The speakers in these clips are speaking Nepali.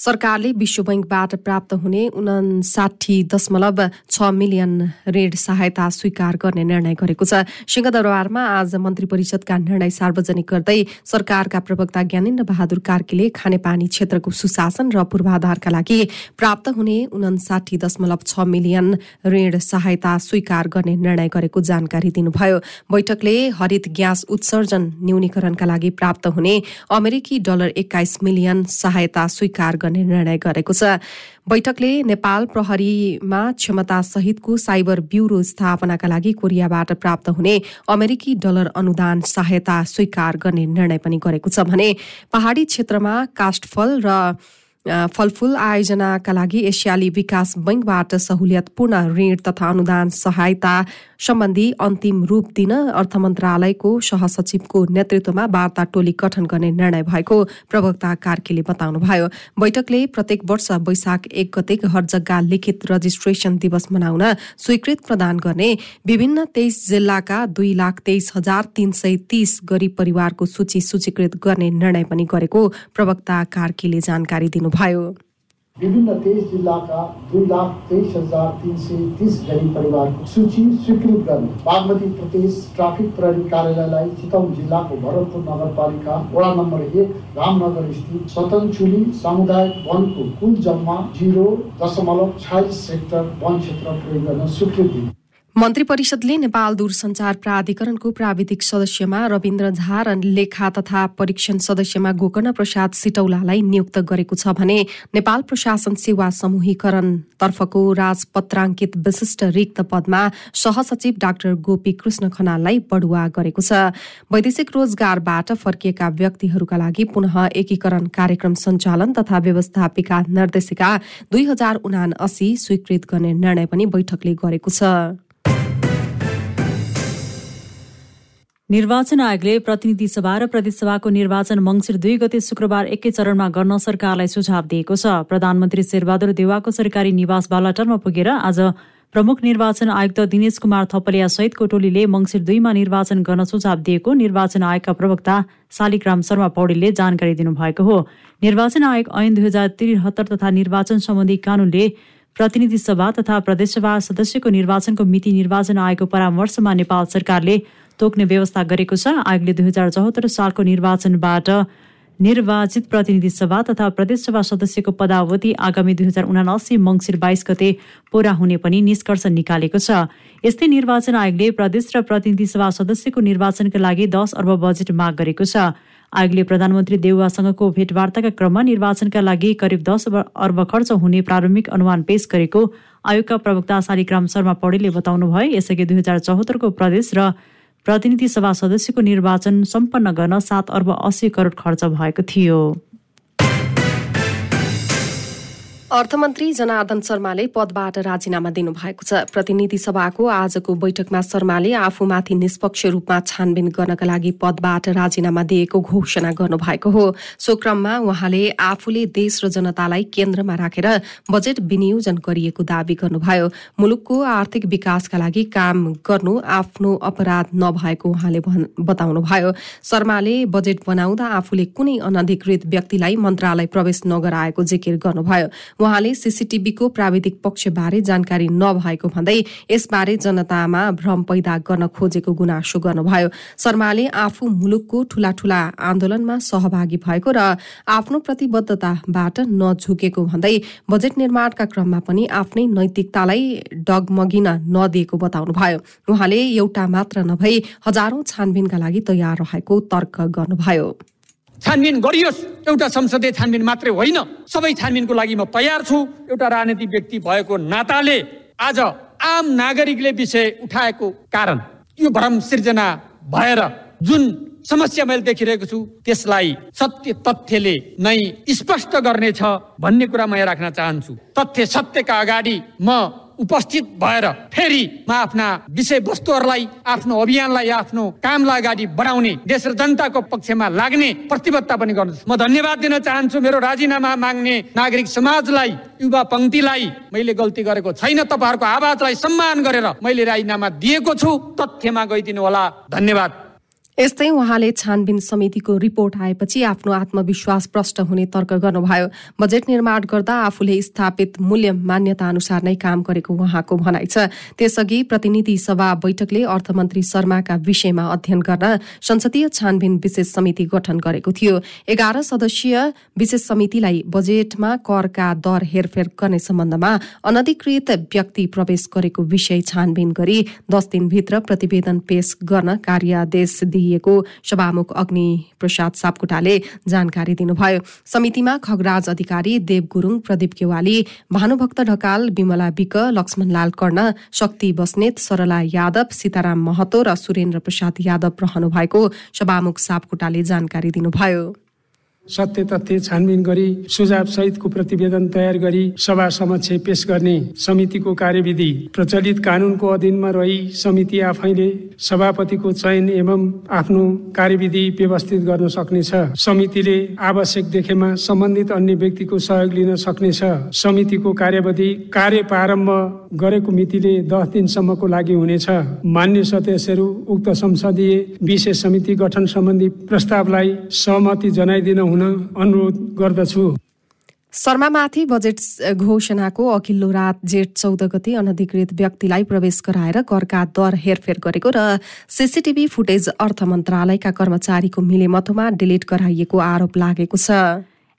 सरकारले विश्व बैङ्कबाट प्राप्त हुने उनासाठी दशमलव छ मिलियन ऋण सहायता स्वीकार गर्ने निर्णय गरेको छ। सिंहदरबारमा आज मन्त्री परिषदका निर्णय सार्वजनिक गर्दै सरकारका प्रवक्ता ज्ञानेन्द्र बहादुर कार्कीले खानेपानी क्षेत्रको सुशासन र पूर्वाधारका लागि प्राप्त हुने उनासाठी दशमलव छ मिलियन ऋण सहायता स्वीकार गर्ने निर्णय गरेको जानकारी दिनुभयो। बैठकले हरित ग्यास उत्सर्जन न्यूनीकरणका लागि प्राप्त हुने अमेरिकी डलर एक्काइस मिलियन सहायता स्वीकार गर्ने निर्णय गरेको छ। बैठकले नेपाल प्रहरीमा क्षमता सहितको साइबर ब्यूरो स्थापनाका लागि कोरियाबाट प्राप्त हुने अमेरिकी डलर अनुदान सहायता स्वीकार गर्ने निर्णय पनि गरेको छ भने पहाड़ी क्षेत्रमा काष्ठफल र फलफूल आयोजनाका लागि एसियाली विकास बैङ्कबाट सहुलियतपूर्ण ऋण तथा अनुदान सहायता सम्बन्धी अन्तिम रूप दिन अर्थ मन्त्रालयको सहसचिवको नेतृत्वमा वार्ता टोली गठन गर्ने निर्णय भएको प्रवक्ता कार्कीले बताउनुभयो। बैठकले प्रत्येक वर्ष वैशाख एक गते हर जग्गा लिखित रजिस्ट्रेसन दिवस मनाउन स्वीकृत प्रदान गर्ने विभिन्न तेइस जिल्लाका दुई लाख तेइस हजार तीन सय तीस गरीब परिवारको सूची सूचीकृत गर्ने निर्णय पनि गरेको प्रवक्ता कार्कीले जानकारी दिनुभयो विभिन्न तेइस जिल्लाका दुई लाख तेइस हजार तिन सय तिस गरीब परिवारको सूची स्वीकृत गर्ने। बागमती प्रदेश ट्राफिक प्रहरी कार्यालयलाई चितवन जिल्लाको भरतपुर नगरपालिका वडा नम्बर एक रामनगर स्थित स्वतन्चुली सामुदायिक वनको कुल जम्मा जिरो दशमलव छयालिस हेक्टर वन क्षेत्र प्रयोग गर्न स्वीकृति मन्त्री परिषदले नेपाल दूरसञ्चार प्राधिकरणको प्राविधिक सदस्यमा रविन्द्र झा र लेखा तथा परीक्षण सदस्यमा गोकर्ण प्रसाद सिटौलालाई नियुक्त गरेको छ भने नेपाल प्रशासन सेवा समूहीकरण तर्फको राजपत्राङ्कित विशिष्ट रिक्त पदमा सहसचिव डाक्टर गोपी कृष्ण खनाललाई बढुवा गरेको छ। वैदेशिक रोजगारबाट फर्किएका व्यक्तिहरूका लागि पुनः एकीकरण कार्यक्रम सञ्चालन तथा व्यवस्थापिका निर्देशिका दुई हजार उना अस्सी स्वीकृत गर्ने निर्णय पनि बैठकले गरेको छ। निर्वाचन आयोगले प्रतिनिधि सभा र प्रदेशसभाको निर्वाचन मङ्सिर दुई गते शुक्रबार एकै चरणमा गर्न सरकारलाई सुझाव दिएको छ। प्रधानमन्त्री शेरबहादुर देवाको सरकारी निवास बालाटरमा पुगेर आज प्रमुख निर्वाचन आयुक्त दिनेश कुमार थपलिया सहितको टोलीले मङ्सिर दुईमा निर्वाचन गर्न सुझाव दिएको निर्वाचन आयोगका प्रवक्ता शालिग्राम शर्मा पौडेलले जानकारी दिनुभएको हो। निर्वाचन आयोग ऐन दुई हजार त्रिहत्तर तथा निर्वाचन सम्बन्धी कानूनले प्रतिनिधि सभा तथा प्रदेशसभा सदस्यको निर्वाचनको मिति निर्वाचन आयोगको परामर्शमा नेपाल सरकारले तोक्ने व्यवस्था गरेको छ। आयोगले दुई हजार चौहत्तर सालको निर्वाचनबाट निर्वाचित प्रतिनिधि सभा तथा प्रदेशसभा सदस्यको पदावधि आगामी दुई हजार उनासी मङ्सिर बाइस गते पूरा हुने पनि निष्कर्ष निकालेको छ। यस्तै निर्वाचन आयोगले प्रदेश र प्रतिनिधि सभा सदस्यको निर्वाचनका लागि दस अर्ब बजेट माग गरेको छ। आयोगले प्रधानमन्त्री देउवासँगको भेटवार्ताका क्रममा निर्वाचनका लागि करिब दस अर्ब खर्च हुने प्रारम्भिक अनुमान पेश गरेको आयोगका प्रवक्ता शालिग्राम शर्मा पौडेलले बताउनुभयो। यसअघि दुई हजार चौहत्तरको प्रदेश र प्रतिनिधि सभा सदस्यको निर्वाचन सम्पन्न गर्न सात अर्ब अस्सी करोड खर्च भएको थियो। अर्थमन्त्री जनार्दन शर्माले पदबाट राजीनामा दिनुभएको छ। प्रतिनिधि सभाको आजको बैठकमा शर्माले आफूमाथि निष्पक्ष रूपमा छानबिन गर्नका लागि पदबाट राजीनामा दिएको घोषणा गर्नुभएको हो। सो क्रममा उहाँले आफूले देश र जनतालाई केन्द्रमा राखेर बजेट विनियोजन गरिएको दावी गर्नुभयो। मुलुकको आर्थिक विकासका लागि काम गर्नु आफ्नो अपराध नभएको उहाँले बताउनुभयो। शर्माले बजेट बनाउँदा आफूले कुनै अनधिकृत व्यक्तिलाई मन्त्रालय प्रवेश नगराएको जिकिर गर्नुभयो। उहाँले सीसीटीभीको प्राविधिक पक्षबारे जानकारी नभएको भन्दै यसबारे जनतामा भ्रम पैदा गर्न खोजेको गुनासो गर्नुभयो। शर्माले आफू मुलुकको ठूला ठूला आन्दोलनमा सहभागी भएको र आफ्नो प्रतिबद्धताबाट नझुकेको भन्दै बजेट निर्माणका क्रममा पनि आफ्नै नैतिकतालाई डगमगिन नदिएको बताउनुभयो। उहाँले एउटा मात्र नभई हजारौं छानबिनका लागि तयार रहेको तर्क गर्नुभयो। छानबिन गरियोस्। एउटा संसदीय छानबिन मात्रै होइन। सबै छानबिनको लागि म तयार छु। एउटा राजनीतिक व्यक्ति भएको नाताले आज आम नागरिकले विषय उठाएको कारण यो भ्रम सिर्जना भएर जुन समस्या मैले देखिरहेको छु त्यसलाई सत्य तथ्यले नै स्पष्ट गर्नेछ भन्ने कुरा म यहाँ राख्न चाहन्छु। तथ्य सत्यका अगाडि म उपस्थित भएर फेरि म आफ्ना विषयवस्तुहरूलाई आफ्नो अभियानलाई आफ्नो कामलाई अगाडि बढाउने देश र जनताको पक्षमा लाग्ने प्रतिबद्धता पनि गर्छु म धन्यवाद दिन चाहन्छु मेरो राजीनामा माग्ने नागरिक समाजलाई युवा पङ्क्तिलाई। मैले गल्ती गरेको छैन तपाईँहरूको आवाजलाई सम्मान गरेर मैले राजीनामा दिएको छु। तथ्यमा गइदिनु होला। धन्यवाद। यस्तै उहाँले छानबिन समितिको रिपोर्ट आएपछि आफ्नो आत्मविश्वास प्रष्ट हुने तर्क गर्नुभयो। बजेट निर्माण गर्दा आफूले स्थापित मूल्य मान्यता अनुसार नै काम गरेको उहाँको भनाइ छ। त्यसअघि प्रतिनिधि सभा बैठकले अर्थमन्त्री शर्माका विषयमा अध्ययन गर्न संसदीय छानबिन विशेष समिति गठन गरेको थियो। एघार सदस्यीय विशेष समितिलाई बजेटमा करका दर हेरफेर गर्ने सम्बन्धमा अनधिकृत व्यक्ति प्रवेश गरेको विषय छानबिन गरी दस दिनभित्र प्रतिवेदन पेश गर्न कार्यादेश दिइएको सभामुख अग्नि प्रसाद सापकोटाले जानकारी दिनुभयो। समितिमा खगराज अधिकारी देव गुरूङ प्रदीप केवाली भानुभक्त ढकाल विमला विक लक्ष्मणलाल कर्ण शक्ति बस्नेत सरला यादव सीताराम महतो र सुरेन्द्र प्रसाद यादव रहनु भएको सभामुख सापकोटाले जानकारी दिनुभयो। सत्य तथ्य छानबिन गरी सुझाव सहितको प्रतिवेदन तयार गरी सभा समक्ष पेश गर्ने समितिको कार्यविधि प्रचलित कानूनको अधीनमा रही समिति आफैले सभापतिको चयन एवं आफ्नो कार्यविधि व्यवस्थित गर्न सक्नेछ। समितिले आवश्यक देखेमा सम्बन्धित अन्य व्यक्तिको सहयोग लिन सक्नेछ। समितिको कार्यविधि कार्य प्रारम्भ गरेको मितिले दस दिनसम्मको लागि हुनेछ। मान्य सदस्यहरू उक्त संसदीय विशेष समिति गठन सम्बन्धी प्रस्तावलाई सहमति जनाइदिन हुन अनुरोध गर्दछु। शर्मामाथि बजेट घोषणाको अघिल्लो रात जेठ चौध गते अनधिकृत व्यक्तिलाई प्रवेश गराएर करका दर हेरफेर गरेको र सीसीटीभी फुटेज अर्थ मन्त्रालयका कर्मचारीको मिलेमतोमा डिलिट गराइएको आरोप लागेको छ।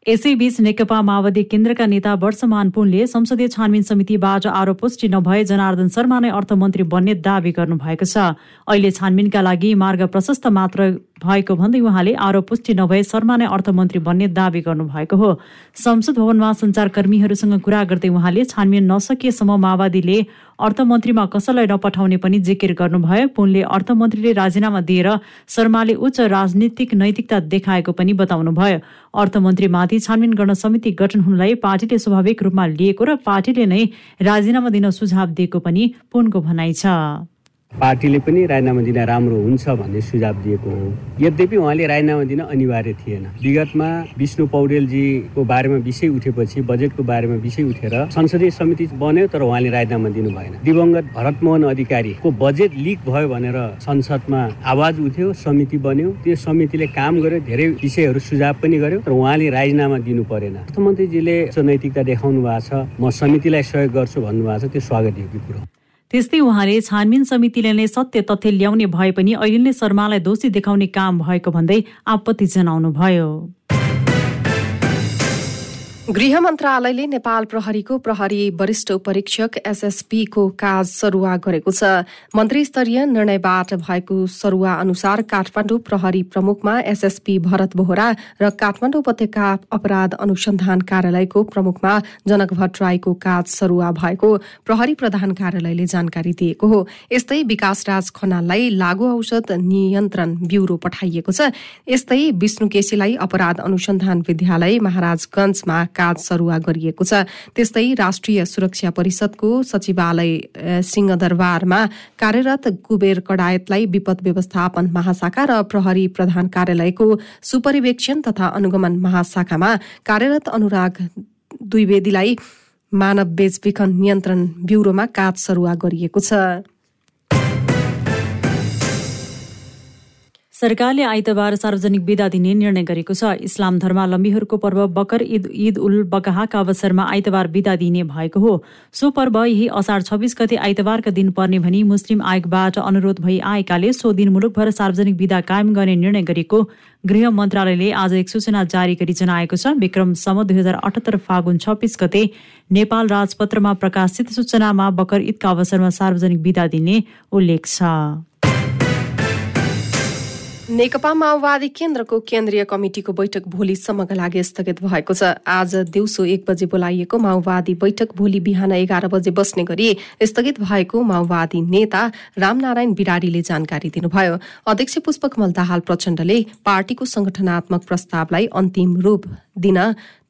यसैबीच नेकपा माओवादी केन्द्रका नेता वर्षमान पुनले संसदीय छानबिन समितिबाट आरोप पुष्टि नभए जनार्दन शर्मा नै अर्थमन्त्री बन्ने दावी गर्नुभएको छ। अहिले छानबिनका लागि मार्ग प्रशस्त मात्र भएको भन्दै उहाँले आरोप पुष्टि नभए शर्मा नै अर्थमन्त्री बन्ने दावी गर्नुभएको हो। संसद भवनमा सञ्चारकर्मीहरूसँग कुरा गर्दै उहाँले छानबिन नसकिएसम्म माओवादीले अर्थमन्त्रीमा कसैलाई नपठाउने पनि जिकिर गर्नुभयो। पुनले अर्थमन्त्रीले राजीनामा दिएर शर्माले उच्च राजनीतिक नैतिकता देखाएको पनि बताउनुभयो। अर्थमन्त्रीमाथि छानबिन गर्न समिति गठन हुनुलाई पार्टीले स्वाभाविक रूपमा लिएको र पार्टीले नै राजीनामा दिन सुझाव दिएको पनि पुनको भनाइ छ। पार्टीले पनि राजीनामा दिन राम्रो हुन्छ भन्ने सुझाव दिएको हो। यद्यपि उहाँले राजीनामा दिन अनिवार्य थिएन। विगतमा विष्णु पौडेलजीको बारेमा विषय उठेपछि बजेटको बारेमा विषय उठेर संसदीय समिति बन्यो तर उहाँले राजीनामा दिनु भएन। दिवंगत भरतमोहन अधिकारीको बजेट लिक भयो भनेर संसदमा आवाज उठ्यो समिति बन्यो। त्यो समितिले काम गर्यो धेरै विषयहरू सुझाव पनि गर्यो तर उहाँले राजीनामा दिनु परेन। अर्थमन्त्रीजीले नैतिकता देखाउनु भएको छ म समितिलाई सहयोग गर्छु भन्नुभएको छ त्यो स्वागत योग्य कुरो त्यस्तै उहाँले छानबिन समितिले नै सत्य तथ्य ल्याउने भए पनि अहिले शर्मालाई दोषी देखाउने काम भएको भन्दै आपत्ति जनाउनुभयो। गृह मन्त्रालयले नेपाल प्रहरीको प्रहरी वरिष्ठ उपरीक्षक एसएसपीको काज सरुवा गरेको छ। मन्त्री स्तरीय निर्णयबाट भएको सरुवा अनुसार काठमाडौँ प्रहरी प्रमुखमा एसएसपी भरत बोहरा र काठमाडौँ उपत्यका अपराध अनुसन्धान कार्यालयको प्रमुखमा जनक भट्टराईको काज सरुवा भएको प्रहरी प्रधान कार्यालयले जानकारी दिएको हो। यस्तै विकास राज खनाललाई लागू औषध नियन्त्रण ब्यूरो पठाइएको छ। यस्तै विष्णु केसीलाई अपराध अनुसन्धान विद्यालय महाराजगंजमा काज सरुवा गरिएको छ। त्यस्तै राष्ट्रिय सुरक्षा परिषदको सचिवालय सिंहदरबारमा कार्यरत कुबेर कडायतलाई विपद व्यवस्थापन महाशाखा र प्रहरी प्रधान कार्यालयको सुपरिवेक्षण तथा अनुगमन महाशाखामा कार्यरत अनुराग द्विवेदीलाई मानव बेचबिखन नियन्त्रण ब्यूरोमा काज सरुवा गरिएको छ। सरकारले आइतबार सार्वजनिक विदा दिने निर्णय गरेको छ। इस्लाम धर्मावलम्बीहरूको पर्व बकर ईद ईद उल बकाहाका अवसरमा आइतबार विदा दिने भएको हो। सो पर्व यही असार छब्बिस गते आइतबारका दिन पर्ने भनी मुस्लिम आयोगबाट अनुरोध भई आएकाले सो दिन मुलुकभर सार्वजनिक विदा कायम गर्ने निर्णय गरेको गृह मन्त्रालयले आज एक सूचना जारी गरी जनाएको छ। विक्रम सम दुई हजार अठहत्तर फागुन छब्बिस गते नेपाल राजपत्रमा प्रकाशित सूचनामा बकर ईदका अवसरमा सार्वजनिक विदा दिने उल्लेख छ। नेकपा माओवादी केन्द्रको केन्द्रीय कमिटिको बैठक भोलिसम्मका लागि स्थगित भएको छ। आज दिउँसो एक बजे बोलाइएको माओवादी बैठक भोलि बिहान एघार बजे बस्ने गरी स्थगित भएको माओवादी नेता रामनारायण बिराडीले जानकारी दिनुभयो। अध्यक्ष पुष्पकमल दाहाल प्रचण्डले पार्टीको संगठनात्मक प्रस्तावलाई अन्तिम रूप दिन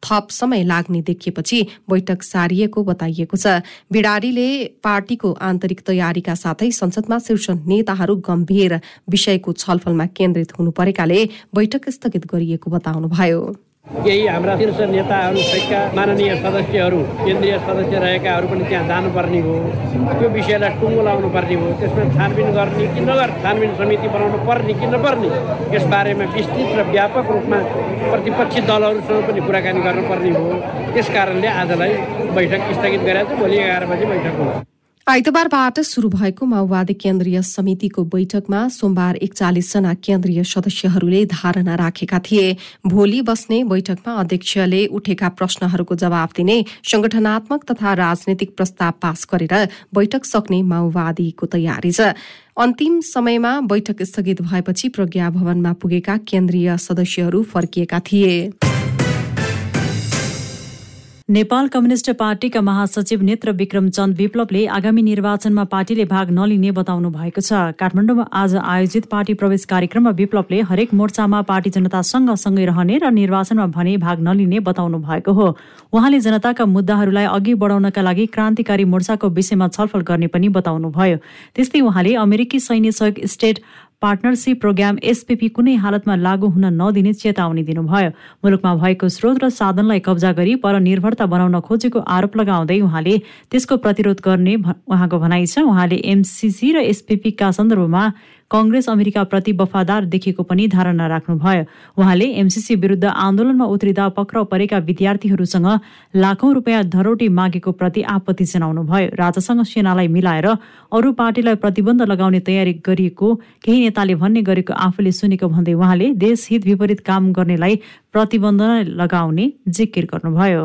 थप समय लाग्ने देखिएपछि बैठक सारिएको बताइएको छ। बिडारीले पार्टीको आन्तरिक तयारीका साथै संसदमा शीर्ष नेताहरू गम्भीर विषयको छलफलमा केन्द्रित हुनु परेकाले बैठक स्थगित गरिएको बताउनुभयो। केही हाम्रा शीर्ष नेताहरू सहितका माननीय सदस्यहरू केन्द्रीय सदस्य रहेकाहरू पनि त्यहाँ जानुपर्ने हो। त्यो विषयलाई टुङ्गो लाउनु पर्ने हो। त्यसमा छानबिन गर्ने कि नगर छानबिन समिति बनाउनु पर्ने कि नपर्ने यसबारेमा विस्तृत र व्यापक रूपमा प्रतिपक्षी दलहरूसँग पनि कुराकानी गर्नुपर्ने हो। त्यस कारणले आजलाई बैठक स्थगित गरेर भोलि एघार बजी बैठक हुन्छ। आइतबारबाट शुरू भएको माओवादी केन्द्रीय समितिको बैठकमा सोमबार एकचालिसजना केन्द्रीय सदस्यहरूले धारणा राखेका थिए। भोलि बस्ने बैठकमा अध्यक्षले उठेका प्रश्नहरूको जवाब दिने संगठनात्मक तथा राजनैतिक प्रस्ताव पास गरेर बैठक सक्ने माओवादीको तयारी छ। अन्तिम समयमा बैठक स्थगित भएपछि प्रज्ञा भवनमा पुगेका केन्द्रीय सदस्यहरू फर्किएका थिए। नेपाल कम्युनिष्ट पार्टीका महासचिव नेत्र विक्रम चन्द विप्लवले आगामी निर्वाचनमा पार्टीले भाग नलिने बताउनु भएको छ। काठमाडौँमा आज आयोजित पार्टी प्रवेश कार्यक्रममा विप्लवले हरेक मोर्चामा पार्टी जनतासँग सँगै रहने र निर्वाचनमा भने भाग नलिने बताउनु भएको हो। उहाँले जनताका मुद्दाहरूलाई अघि बढाउनका लागि क्रान्तिकारी मोर्चाको विषयमा छलफल गर्ने पनि बताउनुभयो। त्यस्तै उहाँले अमेरिकी सैन्य सहयोग स्टेट पार्टनरसिप प्रोग्राम एसपिपी कुनै हालतमा लागू हुन नदिने चेतावनी दिनुभयो। मुलुकमा भएको स्रोत र साधनलाई कब्जा गरी परनिर्भरता बनाउन खोजेको आरोप लगाउँदै उहाँले त्यसको प्रतिरोध गर्ने उहाँको भनाइ छ। उहाँले एमसिसी र एसपिपीका सन्दर्भमा कङ्ग्रेस अमेरिकाप्रति वफादार देखेको पनि धारणा राख्नुभयो। उहाँले एमसिसी विरुद्ध आन्दोलनमा उत्रिँदा पक्राउ परेका विद्यार्थीहरूसँग लाखौं रुपियाँ धरोटी मागेको प्रति आपत्ति जनाउनुभयो। राजासँग सेनालाई मिलाएर अरू पार्टीलाई प्रतिबन्ध लगाउने तयारी गरिएको केही नेताले भन्ने गरेको आफूले सुनेको भन्दै उहाँले देशहित विपरीत काम गर्नेलाई प्रतिबन्ध लगाउने जिकिर गर्नुभयो।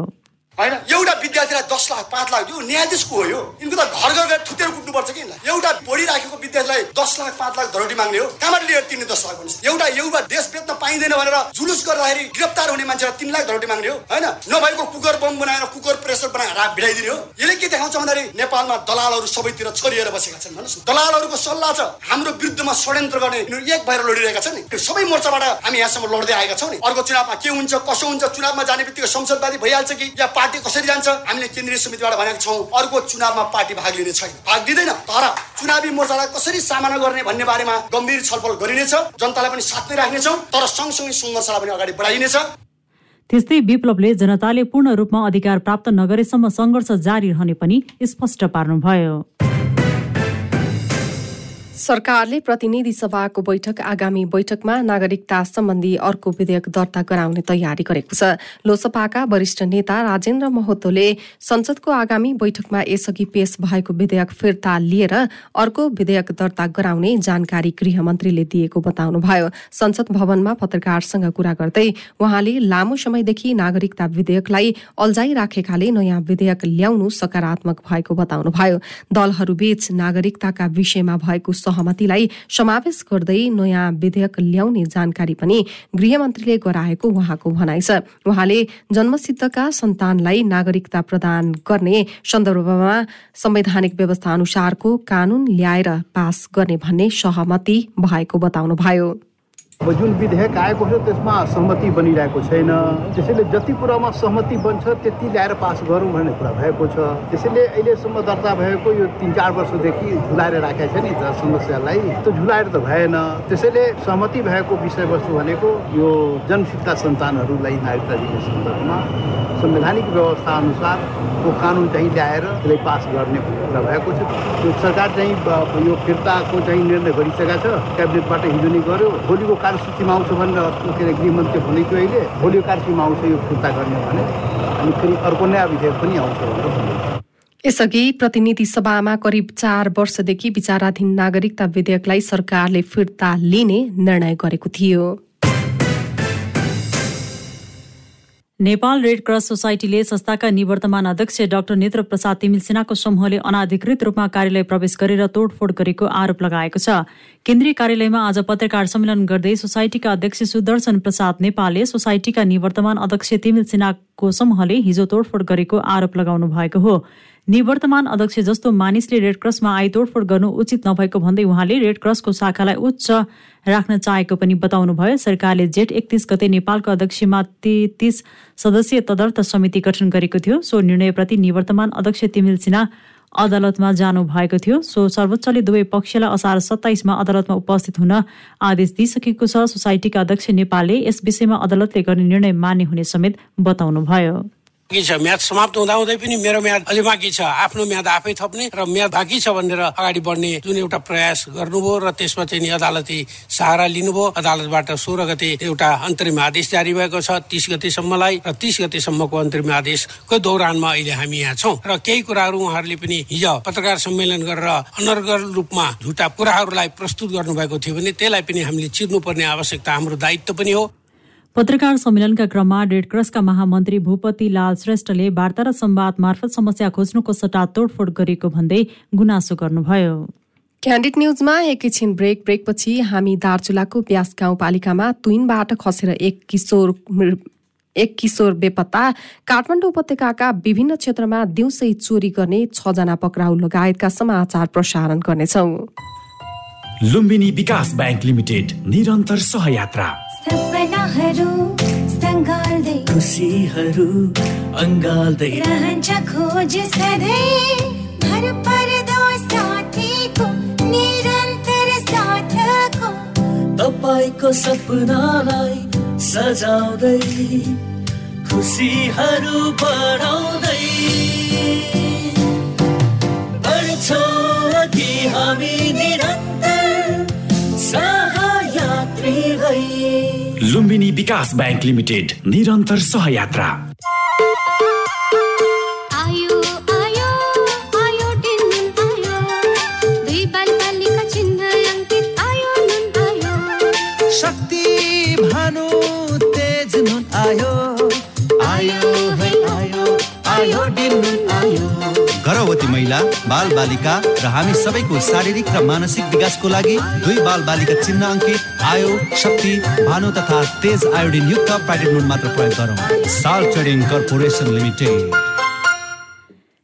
होइन? एउटा विद्यार्थीलाई दस लाख पाँच लाख यो न्यायाधीशको हो यो? यिनको त घर घर गएर थुतेर कुट्नुपर्छ कि एउटा पढिराखेको विद्यार्थीलाई दस लाख पाँच लाख धरोटी माग्ने हो? कहाँबाट लिएर तिनले दस लाख भन्नुहोस्? एउटा एउटा देश बेच्न पाइँदैन भनेर जुलुस गर्दाखेरि गिरफ्तार हुने मान्छेलाई तिन लाख धरोटी माग्ने हो? होइन? नभएको कुकर बम बनाएर कुकर प्रेसर बनाएर भिडाइदिने हो? यसले के देखाउँछ भन्दाखेरि नेपालमा दलालहरू सबैतिर छरिएर बसेका छन् भन्नुहोस् दलालहरूको सल्लाह छ हाम्रो विरुद्धमा षड्यन्त्र गर्ने। एक भएर लडिरहेका छन्। नि सबै मोर्चाबाट हामी यहाँसम्म लड्दै आएका छौँ नि। अर्को चुनावमा के हुन्छ कसो हुन्छ चुनावमा जाने बित्तिकै संसदवादी भइहाल्छ कि? या पार्टी कसरी जान्छ? हामीले केन्द्रीय समितिबाट भनेको छौँ अर्को चुनावमा पार्टी भाग लिने छैन। भाग लिँदैन। तर चुनावी मोर्चालाई कसरी सामना गर्ने भन्ने बारेमा गम्भीर छलफल गरिनेछ जनतालाई पनि साथमै राख्नेछौँ तर सँगसँगै सङ्घर्षलाई पनि अगाडि बढाइनेछ। त्यस्तै विप्लवले जनताले पूर्ण रूपमा अधिकार प्राप्त नगरेसम्म सङ्घर्ष जारी रहने पनि स्पष्ट पार्नुभयो। सरकारले प्रतिनिधि सभाको बैठक आगामी बैठकमा नागरिकता सम्बन्धी अर्को विधेयक दर्ता गराउने तयारी गरेको छ। लोसपाका वरिष्ठ नेता राजेन्द्र महतोले संसदको आगामी बैठकमा यसअघि पेश भएको विधेयक फिर्ता लिएर अर्को विधेयक दर्ता गराउने जानकारी गृहमन्त्रीले दिएको बताउनुभयो। संसद भवनमा पत्रकारसँग कुरा गर्दै उहाँले लामो समयदेखि नागरिकता विधेयकलाई अल्झाइराखेकाले नयाँ विधेयक ल्याउनु सकारात्मक भएको बताउनुभयो। दलहरूबीच नागरिकताका विषयमा भएको सहमतिलाई समावेश गर्दै नयाँ विधेयक ल्याउने जानकारी पनि गृहमन्त्रीले गराएको उहाँको भनाइ छ। उहाँले जन्मसिद्धका सन्तानलाई नागरिकता प्रदान गर्ने सन्दर्भमा संवैधानिक व्यवस्था अनुसारको कानून ल्याएर पास गर्ने भन्ने सहमति भएको बताउनुभयो। अब जुन विधेयक आएको छ त्यसमा सहमति बनिरहेको छैन। त्यसैले जति कुरामा सहमति बन्छ त्यति ल्याएर पास गरौँ भन्ने कुरा भएको छ। त्यसैले अहिलेसम्म दर्ता भएको यो तिन चार वर्षदेखि झुलाएर राखेको छ नि समस्यालाई। त्यो झुलाएर त भएन। त्यसैले सहमति भएको विषयवस्तु भनेको यो जनसितका सन्तानहरूलाई नागरिकता दिने सन्दर्भमा संवैधानिक व्यवस्था अनुसारको कानुन चाहिँ ल्याएर त्यसलाई पास गर्ने कुरा भएको छ। त्यो सरकार चाहिँ यो फिर्ताको चाहिँ निर्णय गरिसकेका छ। क्याबिनेटबाट हिजो नै गर्यो भोलिको कार्यसूचीमा आउँछ भनेर के अरे गृहमन्त्री भनेको अहिले भोलि कार्यसूचीमा आउँछ यो फिर्ता गर्ने भने अनि फेरि अर्को नयाँ विधेयक पनि आउँछ भनेर यसअघि प्रतिनिधि सभामा करिब चार वर्षदेखि विचाराधीन नागरिकता विधेयकलाई सरकारले फिर्ता लिने निर्णय गरेको थियो। नेपाल रेड क्रस सोसाइटीले संस्थाका निवर्तमान अध्यक्ष डाक्टर नेत्र प्रसाद तिमिल सिन्हाको समूहले अनाधिकृत रूपमा कार्यालय प्रवेश गरेर तोडफोड गरेको आरोप लगाएको छ। केन्द्रीय कार्यालयमा आज पत्रकार सम्मेलन गर्दै सोसाइटीका अध्यक्ष सुदर्शन प्रसाद नेपालले सोसाइटीका निवर्तमान अध्यक्ष तिमिल सिन्हाको समूहले हिजो तोडफोड गरेको आरोप लगाउनु भएको हो। निवर्तमान अध्यक्ष जस्तो मानिसले रेडक्रसमा आई तोडफोड गर्नु उचित नभएको भन्दै उहाँले रेडक्रसको शाखालाई उच्च राख्न चाहेको पनि बताउनुभयो। सरकारले जेठ एकतिस गते नेपालको अध्यक्षमा तेत्तिस सदस्यीय तदर्थ समिति गठन गरेको थियो। सो निर्णयप्रति निवर्तमान अध्यक्ष तिमिल सिन्हा अदालतमा जानु भएको थियो। सो सर्वोच्चले दुवै पक्षलाई असार सत्ताइसमा अदालतमा उपस्थित हुन आदेश दिइसकेको छ। सोसाइटीका अध्यक्ष नेपालले यस विषयमा अदालतले गर्ने निर्णय मान्य हुने समेत बताउनुभयो। बाँकी छ। म्याद समाप्त हुँदाहुँदै पनि मेरो म्याद अझै बाँकी छ। आफ्नो म्याद आफै थप्ने र म्याद बाँकी छ भनेर अगाडि बढ्ने जुन एउटा प्रयास गर्नुभयो र त्यसमा चाहिँ नि अदालती सहारा लिनुभयो। अदालतबाट सोह्र गते एउटा अन्तरिम आदेश जारी भएको छ तिस गतेसम्मलाई र तिस गतेसम्मको अन्तरिम आदेशको दौरानमा अहिले हामी यहाँ छौँ। र केही कुराहरू उहाँहरूले पनि हिजो पत्रकार सम्मेलन गरेर अनर्गल रूपमा झुटा कुराहरूलाई प्रस्तुत गर्नुभएको थियो भने त्यसलाई पनि हामीले चिर्नुपर्ने आवश्यकता हाम्रो दायित्व पनि हो। पत्रकार सम्मेलनका क्रममा रेडक्रसका महामन्त्री भूपति लाल श्रेष्ठले वार्ता र संवाद मार्फत समस्या खोज्नुको सट्टा तोडफोड गरेको भन्दै गुनासो गर्नुभयो। क्यान्डिड न्युजमा एकैछिन ब्रेक ब्रेकपछि हामी दार्चुलाको ब्यास गाउँपालिकामा तुइनबाट खसेर एक किशोर एक किशोर बेपत्ता काठमाडौँ उपत्यकाका विभिन्न क्षेत्रमा दिउँसै चोरी गर्ने छजना पक्राउ लगायतका समाचार प्रसारण गर्नेछौ। लुम्बिनी विकास ब्याङ्क लिमिटेड निरन्तर सहयात्रा। सपनाहरू सङ्गाल्दै खुसीहरू अङ्गाल्दै रहन्छ खोज सधैँ भर पर्दो साथीको निरन्तर साथको तपाईँको सपनालाई सजाउँदै खुसीहरू बढाउँदै बढ्छौँ अघि हामी निरन्तर लुम्बिनी विकास ब्याङ्क लिमिटेड निरन्तर सहयात्रा। महिला बाल बालिका र हामी सबैको शारीरिक र मानसिक विकासको लागि दुई बाल बालिका चिन्ह अङ्कित आयो शक्ति भानु तथा तेज आयोडिन युक्त नुन मात्र प्रयोग गरौँ। साल ट्रेडिङ कर्पोरेसन लिमिटेड।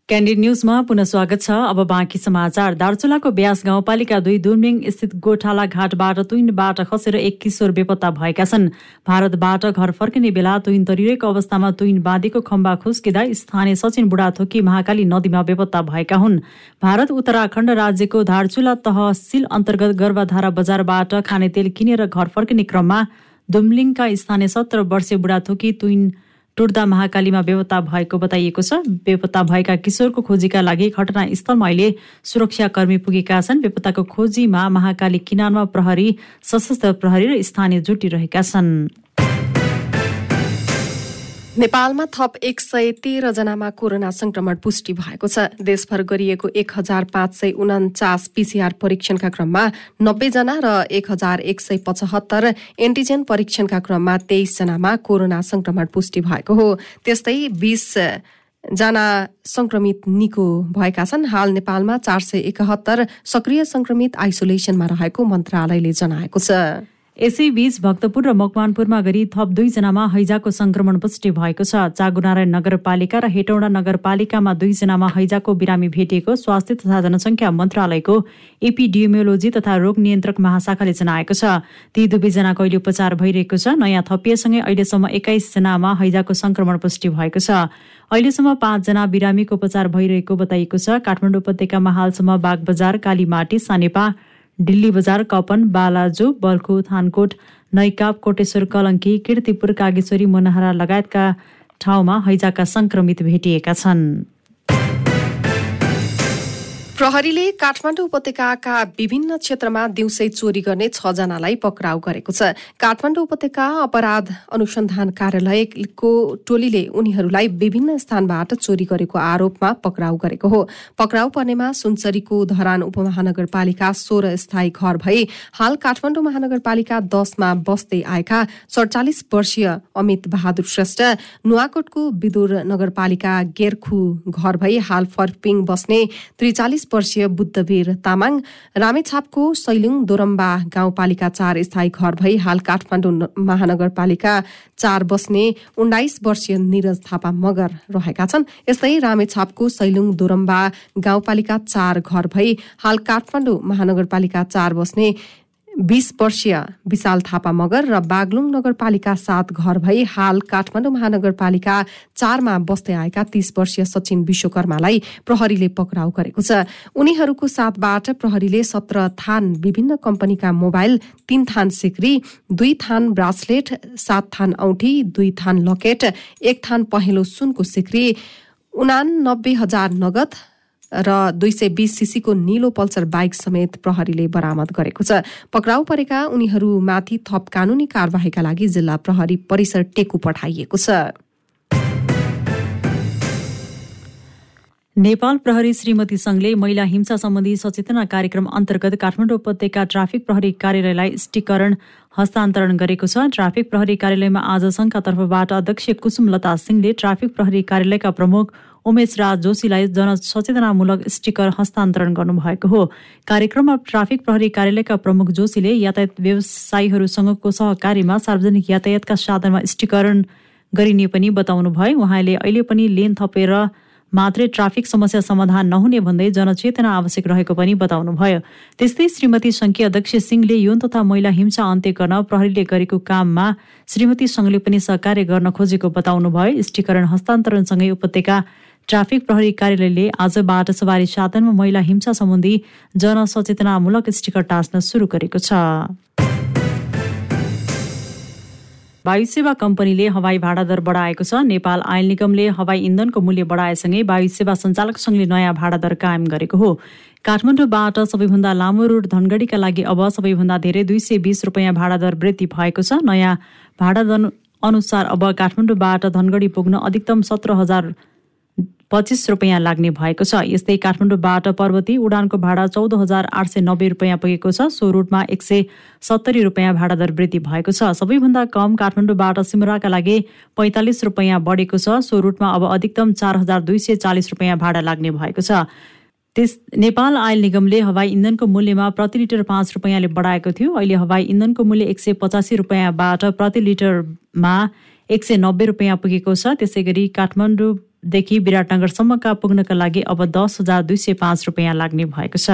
क्यान्डिड न्युजमा पुनः स्वागत छ। अब बाँकी समाचार। दार्चुलाको ब्यास गाउँपालिका दुई दुर्मिङ स्थित गोठाला घाटबाट तुइनबाट खसेर एक किशोर बेपत्ता भएका छन्। भारतबाट घर फर्किने बेला तुइन तरिरहेको अवस्थामा तुइन बाँधेको खम्बा खुस्किँदा स्थानीय सचिन बुढाथोकी महाकाली नदीमा बेपत्ता भएका हुन्। भारत उत्तराखण्ड राज्यको धारचुला तहसिल अन्तर्गत गर्भाधारा बजारबाट खाने तेल किनेर घर फर्किने क्रममा दुम्लिङका स्थानीय सत्र वर्षीय बुढाथोकी तुइन टुर्दा महाकालीमा बेपत्ता भएको बताइएको छ। बेपत्ता भएका किशोरको खोजीका लागि घटनास्थलमा अहिले सुरक्षाकर्मी पुगेका छन्। बेपत्ताको खोजीमा महाकाली किनारमा प्रहरी सशस्त्र प्रहरी र स्थानीय जुटिरहेका छन्। नेपालमा थप एक सय तेह्र जनामा कोरोना संक्रमण पुष्टि भएको छ। देशभर गरिएको एक हजार पाँच सय उन्चास पीसीआर परीक्षणका क्रममा नब्बे जना र एक हजार एक सय पचहत्तर एन्टिजेन परीक्षणका क्रममा तेइस जनामा कोरोना संक्रमण पुष्टि भएको हो। त्यस्तै बीस जना संक्रमित निको भएका छन्। हाल नेपालमा चार सय एकहत्तर सक्रिय संक्रमित आइसोलेसनमा रहेको मन्त्रालयले जनाएको छ। यसैबीच भक्तपुर र मकवानपुरमा गरी थप दुईजनामा हैजाको संक्रमण पुष्टि भएको छ। चागुनारायण नगरपालिका र हेटौँडा नगरपालिकामा दुईजनामा हैजाको बिरामी भेटिएको स्वास्थ्य तथा जनसङ्ख्या मन्त्रालयको एपिडियोमियोलोजी तथा रोग नियन्त्रक महाशाखाले जनाएको छ। ती दुवैजनाको अहिले उपचार भइरहेको छ। नयाँ थपिएसँगै अहिलेसम्म एक्काइसजनामा हैजाको संक्रमण पुष्टि भएको छ। अहिलेसम्म पाँचजना बिरामीको उपचार भइरहेको बताइएको छ। काठमाडौँ उपत्यकामा हालसम्म बागबजार कालीमाटी सानेपा दिल्ली बजार कपन बालाजु बल्खु थानकोट नैकाप कोटेश्वर कलङ्की किर्तिपुर कागेश्वरी मनहरा लगायतका ठाउँमा हैजाका संक्रमित भेटिएका छन्। प्रहरीले काठमाडौँ उपत्यकाका विभिन्न क्षेत्रमा दिउँसै चोरी गर्ने छजनालाई पक्राउ गरेको छ। काठमाडौँ उपत्यका अपराध अनुसन्धान कार्यालयको टोलीले उनीहरूलाई विभिन्न स्थानबाट चोरी गरेको आरोपमा पक्राउ गरेको हो। पक्राउ पर्नेमा सुनसरीको धरान उपमहानगरपालिका सोह्र स्थायी घर भई हाल काठमाडौँ महानगरपालिका दसमा बस्दै आएका सडचालिस वर्षीय अमित बहादुर श्रेष्ठ नुवाकोटको विदुर नगरपालिका गेर्खु घर भई हाल फर्पिङ बस्ने त्रिचालिस वर्षीय बुद्धवीर तामाङ रामेछापको सैलुङ दोरम्बा गाउँपालिका चार स्थायी घर भई हाल काठमाडौँ महानगरपालिका चार बस्ने उन्नाइस वर्षीय निरज थापा मगर रहेका छन्। यस्तै रामेछापको सैलुङ दोरम्बा गाउँपालिका चार घर भई हाल काठमाडौँ महानगरपालिका चार बस्ने बीस वर्षीय विशाल थापा मगर र बागलुङ नगरपालिका सात घर भई हाल काठमाडौँ महानगरपालिका चारमा बस्दै आएका तीस वर्षीय सचिन विश्वकर्मालाई प्रहरीले पक्राउ गरेको छ। उनीहरूको साथबाट प्रहरीले सत्र थान विभिन्न कम्पनीका मोबाइल तीन थान सिक्री दुई थान ब्रासलेट सात थान औठी दुई थान लकेट एक थान पहेँलो सुनको सिक्री उनानब्बे हजार नगद र दुई सय बीस सिसीको निलो पल्सर बाइक समेत प्रहरीले बरामद गरेको छ। पक्राउ परेका उनीहरूमाथि थप कानूनी कार्यवाहीका लागि जिल्ला प्रहरी परिसर टेकु पठाइएको छ। नेपाल प्रहरी श्रीमती संघले महिला हिंसा सम्बन्धी सचेतना कार्यक्रम अन्तर्गत काठमाडौँ उपत्यका ट्राफिक प्रहरी कार्यालयलाई स्टिकरण हस्तान्तरण गरेको छ। ट्राफिक प्रहरी कार्यालयमा आज संघका तर्फबाट अध्यक्ष कुसुम लता सिंहले ट्राफिक प्रहरी कार्यालयका प्रमुख उमेश राज जोशीलाई जनसचेतनामूलक स्टिकर हस्तान्तरण गर्नुभएको हो। कार्यक्रममा ट्राफिक प्रहरी कार्यालयका प्रमुख जोशीले यातायात व्यवसायीहरूसँगको सहकारीमा सार्वजनिक यातायातका साधनमा स्टिकरण गरिने पनि बताउनुभयो। उहाँले अहिले पनि लेन थपेर मात्रै ट्राफिक समस्या समाधान नहुने भन्दै जनचेतना आवश्यक रहेको पनि बताउनुभयो। त्यस्तै श्रीमती सङ्घीय अध्यक्ष सिंहले यौन तथा महिला हिंसा अन्त्य गर्न प्रहरीले गरेको काममा श्रीमती सङ्घले पनि सहकार्य गर्न खोजेको बताउनुभयो। स्टिकरण हस्तान्तरणसँगै उपत्यका ट्राफिक प्रहरी कार्यालयले आजबाट सवारी साधनमा महिला हिंसा सम्बन्धी जनसचेतनामूलक स्टिकर टाँच्न सुरु गरेको छ। वायु सेवा कम्पनीले हवाई भाडा दर बढाएको छ। नेपाल आयल निगमले हवाई इन्धनको मूल्य बढाएसँगै वायु सेवा सञ्चालक सङ्घले नयाँ भाडा दर कायम गरेको हो। काठमाडौँबाट सबैभन्दा लामो रुट धनगढीका लागि अब सबैभन्दा धेरै दुई सय बिस रुपियाँ भाडा दर वृद्धि भएको छ। नयाँ भाडा दर अनुसार अब काठमाडौँबाट धनगढी पुग्न अधिकतम सत्र हजार पच्चिस रुपियाँ लाग्ने भएको छ। यस्तै काठमाडौँबाट पर्वती उडानको भाडा चौध हजार आठ सय नब्बे रुपियाँ पुगेको छ। सो रुटमा एक सय सत्तरी रुपियाँ भाडा दर वृद्धि भएको छ। सबैभन्दा कम काठमाडौँबाट सिमराका लागि पैँतालिस रुपियाँ बढेको छ। सो रुटमा अब अधिकतम चार हजार दुई सय चालिस रुपियाँ भाडा लाग्ने भएको छ। त्यस नेपाल आयल निगमले हवाई इन्धनको मूल्यमा प्रति लिटर पाँच रुपियाँले बढाएको थियो। अहिले हवाई इन्धनको मूल्य एक सय पचासी रुपियाँबाट प्रति लिटरमा एक सय नब्बे रुपियाँ पुगेको छ। त्यसै गरी काठमाडौँदेखि विराटनगरसम्मका पुग्नका लागि अब दस हजार दुई सय पाँच रुपियाँ लाग्ने भएको छ।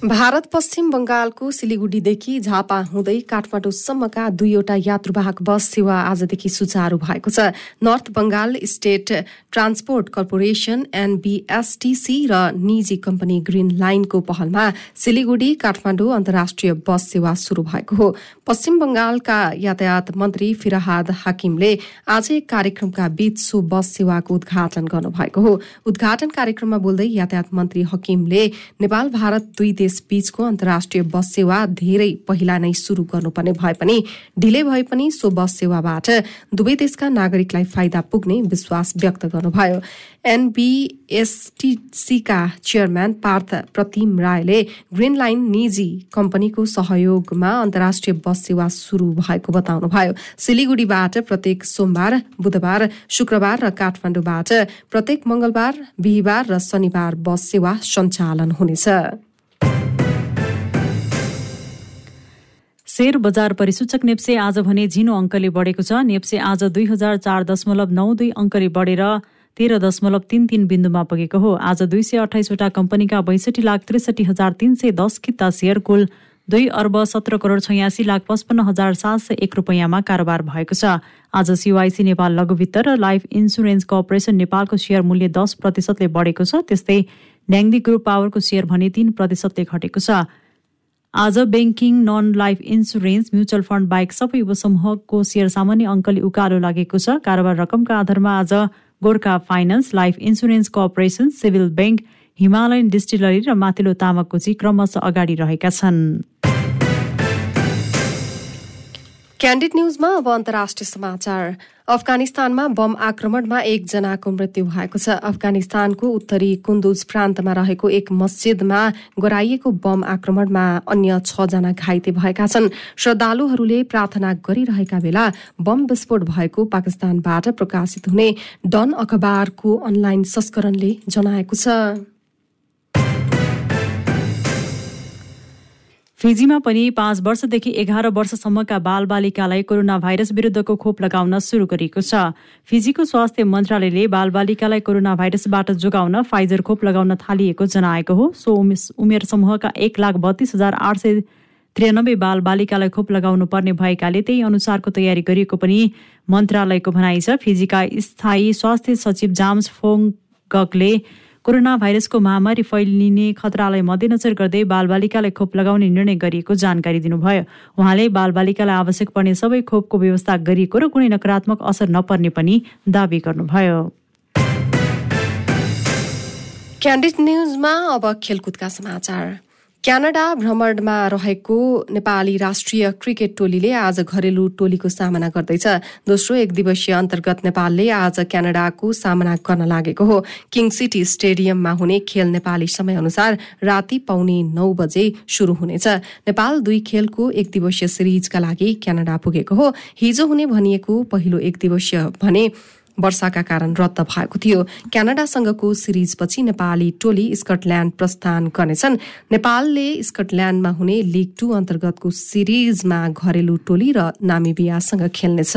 भारत पश्चिम बंगालको सिलिगुडीदेखि झापा हुँदै काठमाडौँसम्मका दुईवटा यात्रुवाहक बस सेवा आजदेखि सुचारू भएको छ। North Bengal State Transport Corporation NBSTC र निजी कम्पनी ग्रीन लाइनको पहलमा सिलिगुडी काठमाडौँ अन्तर्राष्ट्रिय बस सेवा शुरू भएको हो। पश्चिम बंगालका यातायात मन्त्री फिराहाद हाकिमले आज एक कार्यक्रमका बीच सो बस सेवाको उद्घाटन गर्नुभएको हो। उद्घाटन कार्यक्रममा बोल्दै यातायात मन्त्री हकिमले नेपाल भारत दुई देश बीचको अन्तर्राष्ट्रिय बस सेवा धेरै पहिला नै शुरू गर्नुपर्ने भए पनि ढिलै भए पनि सो बस सेवाबाट दुवै देशका नागरिकलाई फाइदा पुग्ने विश्वास व्यक्त गर्नुभयो। एनबीएसटीसीका चेयरम्यान पार्थ प्रतिम रायले ग्रीन लाइन निजी कम्पनीको सहयोगमा अन्तर्राष्ट्रिय बस सेवा शुरू भएको बताउनुभयो। सिलिगुडीबाट प्रत्येक सोमबार बुधबार शुक्रबार र काठमाडौँबाट प्रत्येक मंगलबार बिहिबार र शनिबार बस सेवा सञ्चालन हुनेछ। शेयर बजार परिसूचक नेप्से आज भने झिनो अङ्कले बढेको छ। नेप्से आज दुई हजार चार दशमलव नौ दुई अङ्कले बढेर तेह्र दशमलव तिन तिन बिन्दुमा पुगेको हो। आज दुई सय अठाइसवटा कम्पनीका बैसठी लाख त्रिसठी हजार तिन सय दस किता सेयर कुल दुई अर्ब सत्र करोड छयासी लाख पचपन्न हजार सात सय एक रुपियाँमा कारोबार भएको छ। आज सिवाइसी नेपाल लघुवित्त र लाइफ इन्सुरेन्स कर्पोरेसन नेपालको सेयर मूल्य दस प्रतिशतले बढेको छ। त्यस्तै ड्याङ्दी ग्रुप पावरको सेयर भने तीन प्रतिशतले घटेको छ। आज banking non life insurance mutual fund बाहेक सबै उपसमूहको सेयर सामान्य अङ्कले उकालो लागेको छ। कारोबार रकमका आधारमा आज Gorkha Finance Life Insurance Corporation Civil Bank Himalayan Distillery र माथिल्लो तामाकोची क्रमशः अगाडि रहेका छन्। क्यान्डिड न्यूजमा अब अन्तर्राष्ट्रिय समाचार। अफगानिस्तानमा बम आक्रमणमा एकजनाको मृत्यु भएको छ। अफगानिस्तानको उत्तरी कुन्दुज प्रान्तमा रहेको एक मस्जिदमा गराइएको बम आक्रमणमा अन्य छजना घाइते भएका छन्। श्रद्धालुहरूले प्रार्थना गरिरहेका बेला बम विस्फोट भएको पाकिस्तानबाट प्रकाशित हुने डन अखबारको अनलाइन संस्करणले जनाएको छ। फिजीमा पनि पाँच वर्षदेखि एघार वर्षसम्मका बालबालिकालाई कोरोना भाइरस विरुद्धको खोप लगाउन सुरु गरिएको छ। फिजीको स्वास्थ्य मन्त्रालयले बालबालिकालाई कोरोना भाइरसबाट जोगाउन फाइजर खोप लगाउन थालिएको जनाएको हो। सो उमेर समूहका एक लाख बत्तीस हजार आठ सय त्रियानब्बे बालबालिकालाई खोप लगाउनु पर्ने भएकाले त्यही अनुसारको तयारी गरिएको पनि मन्त्रालयको भनाइ छ। फिजीका स्थायी स्वास्थ्य सचिव जाम्स फोङगकले कोरोना भाइरसको महामारी फैलिने खतरालाई मध्यनजर गर्दै बालबालिकालाई खोप लगाउने निर्णय गरिएको जानकारी दिनुभयो। उहाँले बालबालिकालाई आवश्यक पर्ने सबै खोपको व्यवस्था गरिएको र कुनै नकारात्मक असर नपर्ने पनि दावी गर्नुभयो। क्यान्डिड न्युजमा अब खेलकुदका समाचार। क्यानाडा भ्रमणमा रहेको नेपाली राष्ट्रिय क्रिकेट टोलीले आज घरेलु टोलीको सामना गर्दैछ। दोस्रो एक दिवसीय अन्तर्गत नेपालले आज क्यानाडाको सामना गर्न लागेको हो। किङ सिटी स्टेडियममा हुने खेल नेपाली समय अनुसार राति पाउने नौ बजे शुरू हुनेछ। नेपाल दुई खेलको एक दिवसीय सिरिजका लागि क्यानाडा पुगेको हो। हिजो हुने भनिएको पहिलो एक दिवसीय भने वर्षाका कारण रद्द भएको थियो। क्यानाडासँगको सिरिजपछि नेपाली टोली स्कटल्याण्ड प्रस्थान गर्नेछन्। नेपालले स्कटल्याण्डमा हुने लिग टू अन्तर्गतको सिरिजमा घरेलु टोली र नामिबियासँग खेल्नेछ।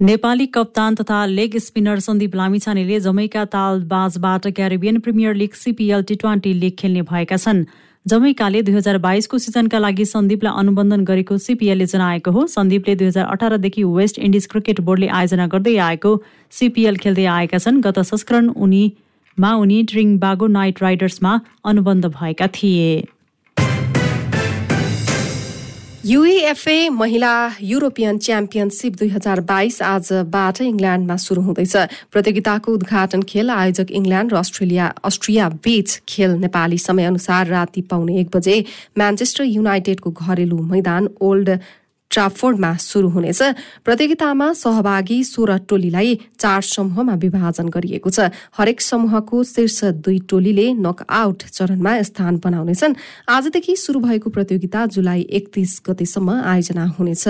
नेपाली कप्तान तथा लेग स्पिनर सन्दीप लामिछानेले Jamaica तालबाजबाट Caribbean Premier League CPL T twenty league खेल्ने भएका छन्। जमैकाले दुई हजार बाइसको सिजनका लागि सन्दीपलाई अनुबन्धन गरेको सिपिएलले जनाएको हो। सन्दीपले दुई हजार अठारदेखि वेस्ट इन्डिज क्रिकेट बोर्डले आयोजना गर्दै आएको सिपिएल खेल्दै आएका छन्। गत संस्करण उनीमा उनी ट्रिङबागो नाइट राइडर्समा अनुबन्ध भएका थिए। युएफए महिला युरोपियन च्याम्पियनसिप दुई हजार बाइस आजबाट इङ्ल्याण्डमा शुरू हुँदैछ। प्रतियोगिताको उद्घाटन खेल आयोजक इङ्ल्याण्ड र अस्ट्रेलिया अस्ट्रिया बीच खेल नेपाली समयअनुसार राति पाउने एक बजे। म्यान्चेस्टर युनाइटेडको घरेलु मैदान ओल्ड ट्राफोर्डमा शुरू हुनेछ। प्रतियोगितामा सहभागी सोह्र टोलीलाई चार समूहमा विभाजन गरिएको छ। हरेक समूहको शीर्ष दुई टोलीले नकआउट चरणमा स्थान बनाउनेछन्। आजदेखि शुरू भएको प्रतियोगिता जुलाई एकतीस गतेसम्म आयोजना हुनेछ।